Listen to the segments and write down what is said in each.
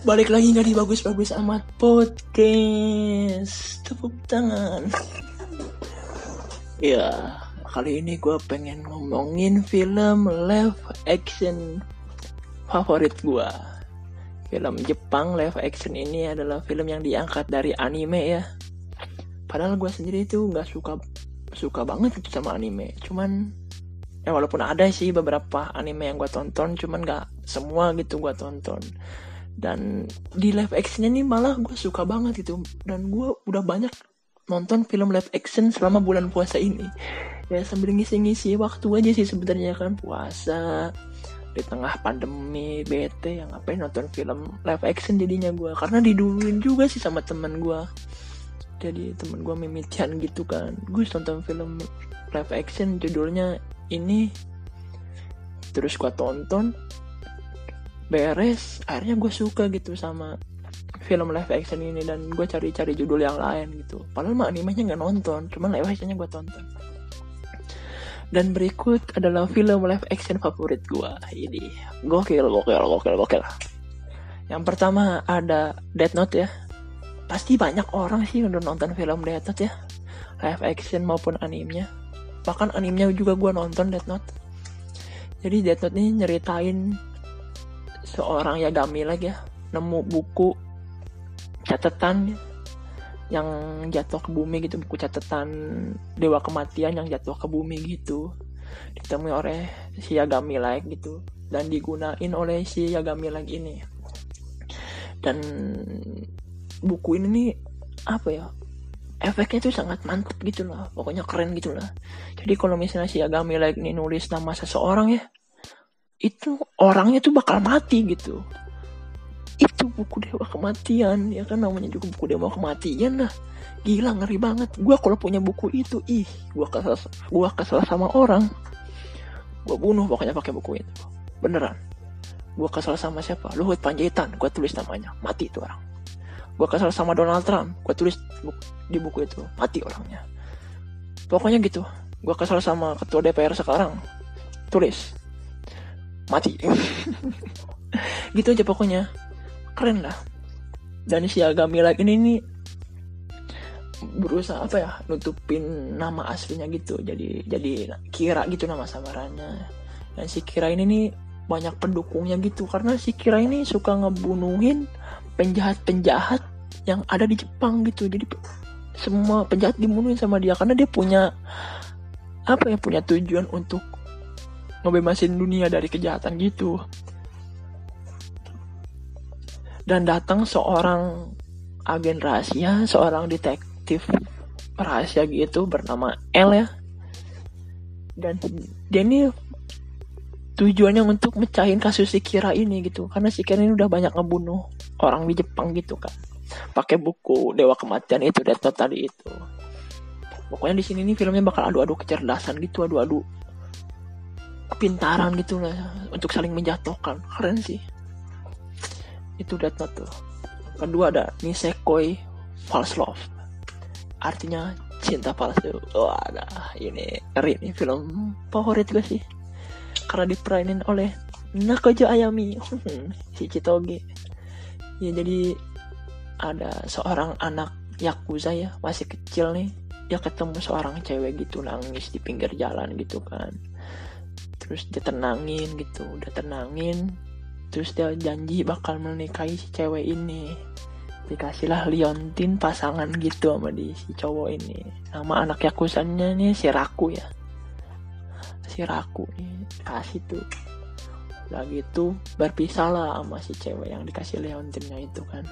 Balik lagi di bagus-bagus amat podcast. Tepuk tangan. Ya kali ini gue pengen ngomongin film live action favorit gue Film Jepang live action ini adalah film yang diangkat dari anime ya. Padahal gue sendiri itu nggak suka suka banget gitu sama anime. Cuman ya walaupun ada sih beberapa anime yang gue tonton Cuman nggak semua gitu gue tonton dan di live actionnya nih malah gue suka banget gitu. Dan gue udah banyak nonton film live action selama bulan puasa ini. Ya sambil ngisi-ngisi waktu aja sih sebenarnya kan. Puasa di tengah pandemi bete yang ngapain nonton film live action jadinya gue karena diduluin juga sih sama teman gue jadi teman gue mimitian gitu kan. Gue nonton film live action judulnya ini. Terus gue tonton beres akhirnya gue suka gitu sama film live action ini dan gue cari-cari judul yang lain gitu. Padahal mah animenya nggak nonton cuman live actionnya gue tonton. Dan berikut adalah film live action favorit gue ini. Gokil gokil gokil gokil. Yang pertama ada Death Note ya. Pasti banyak orang sih udah nonton film Death Note ya. Live action maupun animenya. Bahkan animenya juga gue nonton Death Note. Jadi Death Note ini nyeritain seorang Yagami lagi ya nemu buku catatan yang jatuh ke bumi gitu buku catatan dewa kematian yang jatuh ke bumi gitu ditemui oleh si Yagami like gitu dan digunain oleh si Yagami like ini. Dan buku ini nih apa ya efeknya tuh sangat mantap gitu lah pokoknya keren gitu lah. Jadi kalau misalnya si Yagami like ini nulis nama seseorang ya itu orangnya tuh bakal mati gitu. Itu buku dewa kematian ya kan namanya juga buku dewa kematian lah. Gila ngeri banget. Gue kalau punya buku itu ih gue kesel gue kesel sama orang. Gue bunuh pokoknya pakai buku itu. Beneran. Gue kesel sama siapa? Luhut Panjaitan gue tulis namanya. Mati itu orang. Gue kesel sama Donald Trump gue tulis di buku itu. Mati orangnya. Pokoknya gitu. Gue kesel sama ketua DPR sekarang. Tulis mati. Gitu aja pokoknya. Keren lah. Dan si Agami lagi ini nih berusaha apa ya nutupin nama aslinya gitu. Jadi jadi Kira gitu nama samarannya. Dan si Kira ini nih banyak pendukungnya gitu. Karena si Kira ini suka ngebunuhin penjahat-penjahat yang ada di Jepang gitu. Jadi semua penjahat dibunuhin sama dia. Karena dia punya apa ya punya tujuan untuk ngebebasin dunia dari kejahatan gitu. Dan datang seorang agen rahasia seorang detektif rahasia gitu bernama L ya. Dan dia ini tujuannya untuk mecahin kasus si Kira ini gitu. Karena si Kira ini udah banyak ngebunuh orang di Jepang gitu kan pakai buku Dewa Kematian itu Death tadi itu. Pokoknya di sini nih filmnya bakal adu-adu kecerdasan gitu adu-adu kepintaran gitu lah untuk saling menjatuhkan. Keren sih. Itu data tuh. Kedua ada Nisekoi False Love. Artinya cinta palsu. Wah ada ini ngeri nih film favorit gue sih. Karena diperanin oleh Nakojo Ayami. Si Chitoge. Ya jadi ada seorang anak Yakuza ya masih kecil nih. Dia ketemu seorang cewek gitu nangis di pinggir jalan gitu kan terus dia tenangin gitu udah tenangin. Terus dia janji bakal menikahi si cewek ini. Dikasihlah Liontin pasangan gitu sama di si cowok ini. Nama anak yakusannya nih si Raku ya. Si Raku nih kasih tuh. Udah gitu berpisah lah sama si cewek yang dikasih Leontinnya itu kan.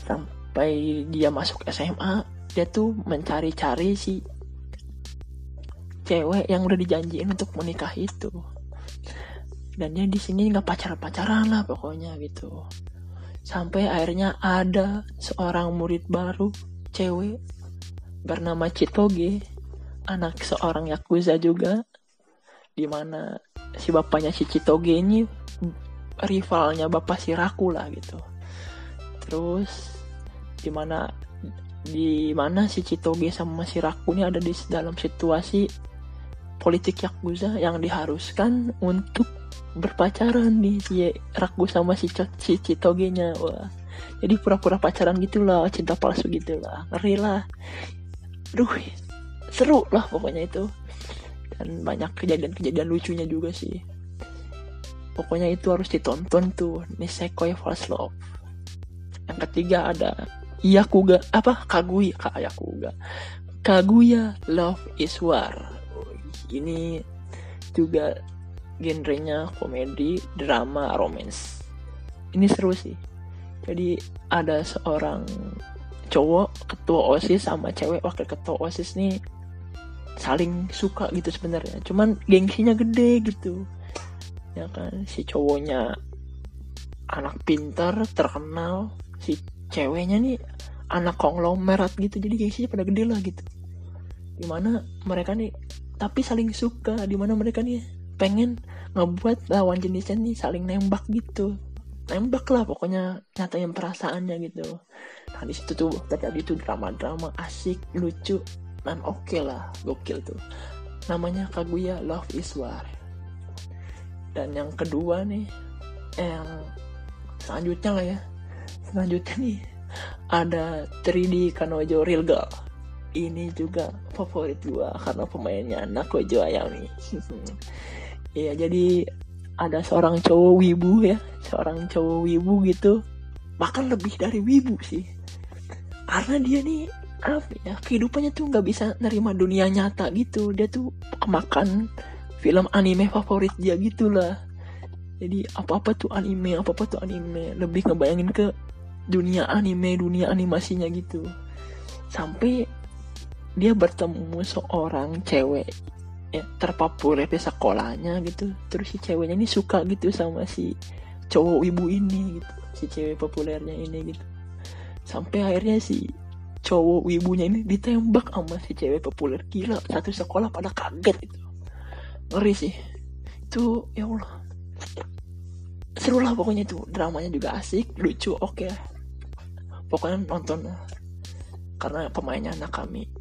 Sampai dia masuk SMA dia tuh mencari-cari si cewek yang udah dijanjiin untuk menikah itu. Dan dia di sini nggak pacaran-pacaran lah pokoknya gitu. Sampai akhirnya ada seorang murid baru cewek bernama Chitoge anak seorang yakuza juga di mana si bapaknya si Chitoge ini rivalnya bapak si Raku lah gitu. Terus di mana di mana si Chitoge sama si Raku ini ada di dalam situasi politik Yakuza yang diharuskan untuk berpacaran nih si Raku sama si, si Citogenya wah jadi pura-pura pacaran gitulah cinta palsu gitulah. Ngeri lah. Duh, seru lah pokoknya itu. Dan banyak kejadian-kejadian lucunya juga sih. Pokoknya itu harus ditonton tuh Nisekoi False Love. Yang ketiga ada Yakuga apa? Kaguya Kak Yakuga. Kaguya Love is War ini juga genrenya komedi drama romance. Ini seru sih. Jadi ada seorang cowok ketua osis sama cewek wakil ketua osis nih saling suka gitu sebenarnya. Cuman gengsinya gede gitu. Ya kan si cowoknya anak pintar terkenal si ceweknya nih anak konglomerat gitu. Jadi gengsinya pada gede lah gitu. Di mana mereka nih tapi saling suka di mana mereka nih pengen ngebuat lawan jenisnya nih saling nembak gitu. Nembak lah pokoknya nyatain perasaannya gitu. Nah di situ tuh terjadi tuh drama-drama asik lucu dan oke okay lah gokil tuh. Namanya Kaguya Love is War. Dan yang kedua nih yang selanjutnya lah ya. Selanjutnya nih ada 3D Kanojo Real Girl ini juga favorit gua karena pemainnya Nakojo Ayami iya jadi ada seorang cowok wibu ya seorang cowok wibu gitu. Bahkan lebih dari wibu sih. Karena dia nih apa ya kehidupannya tuh nggak bisa nerima dunia nyata gitu. Dia tuh kemakan film anime favorit dia gitulah jadi apa apa tuh anime apa apa tuh anime. Lebih ngebayangin ke dunia anime dunia animasinya gitu. Sampai dia bertemu seorang cewek ya, terpopuler di sekolahnya gitu. Terus si ceweknya ini suka gitu sama si cowok ibu ini gitu. Si cewek populernya ini gitu. Sampai akhirnya si cowok ibunya ini ditembak sama si cewek populer. Gila satu sekolah pada kaget itu ngeri sih. Itu ya Allah. Seru lah pokoknya itu. Dramanya juga asik lucu oke okay. pokoknya nonton karena pemainnya Nakami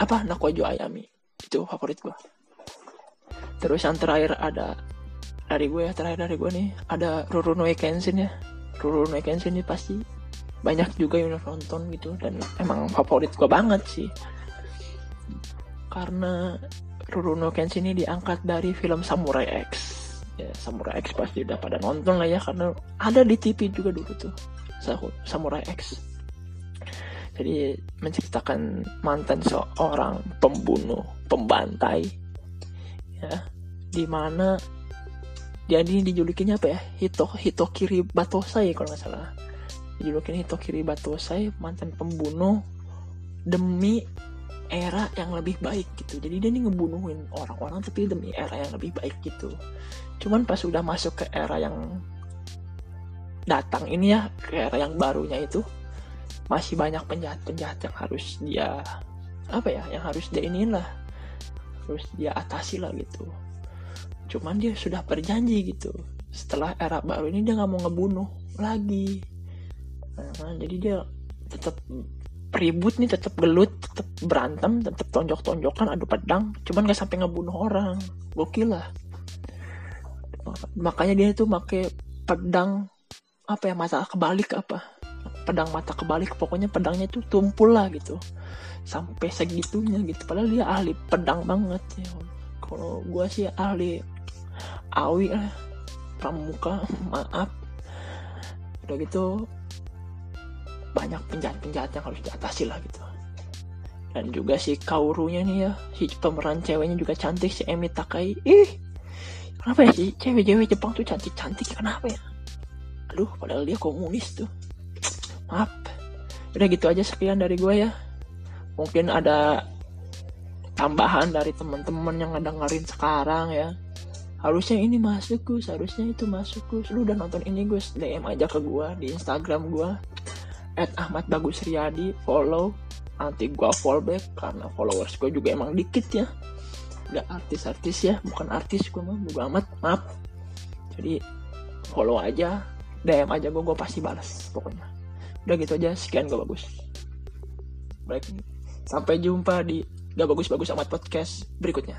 apa? Nakojo Ayami. Itu favorit gue terus yang terakhir ada dari gue ya terakhir dari gue nih ada Rurouni Kenshin ya. Rurouni Kenshin ini pasti banyak juga yang nonton gitu dan emang favorit gue banget sih. Karena Rurouni Kenshin ini diangkat dari film Samurai X. Ya Samurai X pasti udah pada nonton lah ya karena ada di TV juga dulu tuh. Samurai X jadi menceritakan mantan seorang pembunuh pembantai. Ya di mana dia ini dijulukinya apa ya? Hito Hitokiri Batosai kalau nggak salah. Dijulukin Hitokiri Batosai mantan pembunuh demi era yang lebih baik gitu. Jadi dia ini ngebunuhin orang-orang tapi demi era yang lebih baik gitu. Cuman pas udah masuk ke era yang datang ini ya ke era yang barunya itu masih banyak penjahat-penjahat yang harus dia apa ya yang harus dia inilah harus dia atasi lah gitu. Cuman dia sudah berjanji gitu. Setelah era baru ini dia nggak mau ngebunuh lagi. Nah, jadi dia tetap ribut nih tetap gelut tetap berantem tetap tonjok-tonjokan adu pedang. Cuman nggak sampai ngebunuh orang. Gokil lah. Makanya dia tuh make pedang apa ya mata kebalik apa pedang mata kebalik pokoknya pedangnya tuh tumpul lah gitu. Sampai segitunya gitu. Padahal dia ahli pedang banget ya. Kalau gue sih ahli awi lah pramuka maaf. Udah gitu banyak penjahat-penjahat yang harus diatasi lah gitu. Dan juga si Kaurunya nih ya si pemeran ceweknya juga cantik si Emi Takai. Ih kenapa ya? Sih cewek-cewek Jepang tuh cantik-cantik kenapa ya? Aduh padahal dia komunis tuh maaf. Udah gitu aja sekian dari gue ya. Mungkin ada tambahan dari teman-teman yang ngedengerin sekarang ya. Harusnya ini masuk Gus. Harusnya itu masuk Gus. Lu udah nonton ini Gus. DM aja ke gue di Instagram gue at Ahmad Bagus Riyadi. Follow. Nanti gue follow back karena followers gue juga emang dikit ya. Gak artis-artis ya. Bukan artis gue mah gue amat. Maaf. Jadi follow aja. DM aja gue gue pasti balas pokoknya udah gitu aja sekian gue bagus. Baik. Sampai jumpa di gak bagus bagus amat podcast berikutnya